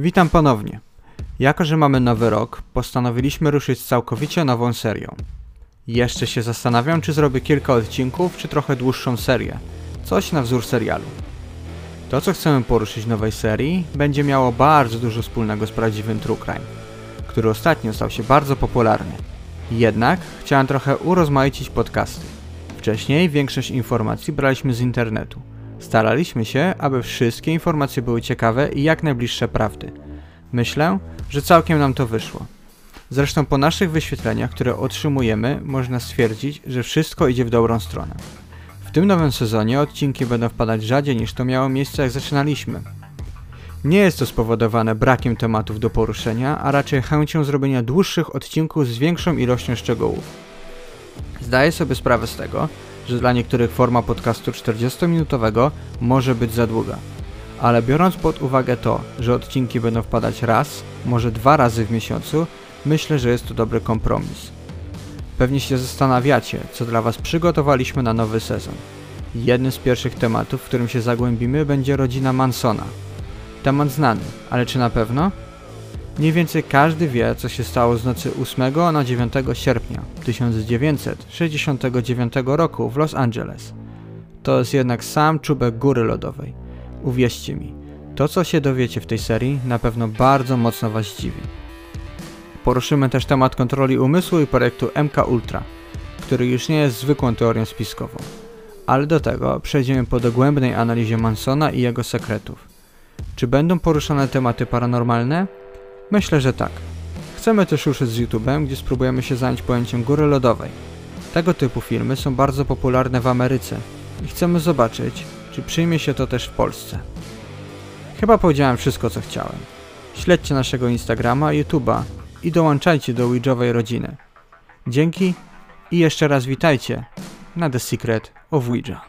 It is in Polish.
Witam ponownie. Jako, że mamy nowy rok, postanowiliśmy ruszyć z całkowicie nową serią. Jeszcze się zastanawiam, czy zrobię kilka odcinków, czy trochę dłuższą serię. Coś na wzór serialu. To, co chcemy poruszyć w nowej serii, będzie miało bardzo dużo wspólnego z prawdziwym True Crime, który ostatnio stał się bardzo popularny. Jednak chciałem trochę urozmaicić podcasty. Wcześniej większość informacji braliśmy z internetu. Staraliśmy się, aby wszystkie informacje były ciekawe i jak najbliższe prawdy. Myślę, że całkiem nam to wyszło. Zresztą po naszych wyświetleniach, które otrzymujemy, można stwierdzić, że wszystko idzie w dobrą stronę. W tym nowym sezonie odcinki będą wpadać rzadziej niż to miało miejsce jak zaczynaliśmy. Nie jest to spowodowane brakiem tematów do poruszenia, a raczej chęcią zrobienia dłuższych odcinków z większą ilością szczegółów. Zdaję sobie sprawę z tego, że dla niektórych forma podcastu 40-minutowego może być za długa. Ale biorąc pod uwagę to, że odcinki będą wpadać raz, może dwa razy w miesiącu, myślę, że jest to dobry kompromis. Pewnie się zastanawiacie, co dla Was przygotowaliśmy na nowy sezon. Jednym z pierwszych tematów, w którym się zagłębimy, będzie rodzina Mansona. Temat znany, ale czy na pewno? Mniej więcej każdy wie, co się stało z nocy 8 na 9 sierpnia 1969 roku w Los Angeles. To jest jednak sam czubek góry lodowej. Uwierzcie mi, to co się dowiecie w tej serii na pewno bardzo mocno Was zdziwi. Poruszymy też temat kontroli umysłu i projektu MK Ultra, który już nie jest zwykłą teorią spiskową. Ale do tego przejdziemy po dogłębnej analizie Mansona i jego sekretów. Czy będą poruszane tematy paranormalne? Myślę, że tak. Chcemy też ruszyć z YouTube'em, gdzie spróbujemy się zająć pojęciem góry lodowej. Tego typu filmy są bardzo popularne w Ameryce i chcemy zobaczyć, czy przyjmie się to też w Polsce. Chyba powiedziałem wszystko, co chciałem. Śledźcie naszego Instagrama i YouTube'a i dołączajcie do Ouijowej rodziny. Dzięki i jeszcze raz witajcie na The Secret of Ouija.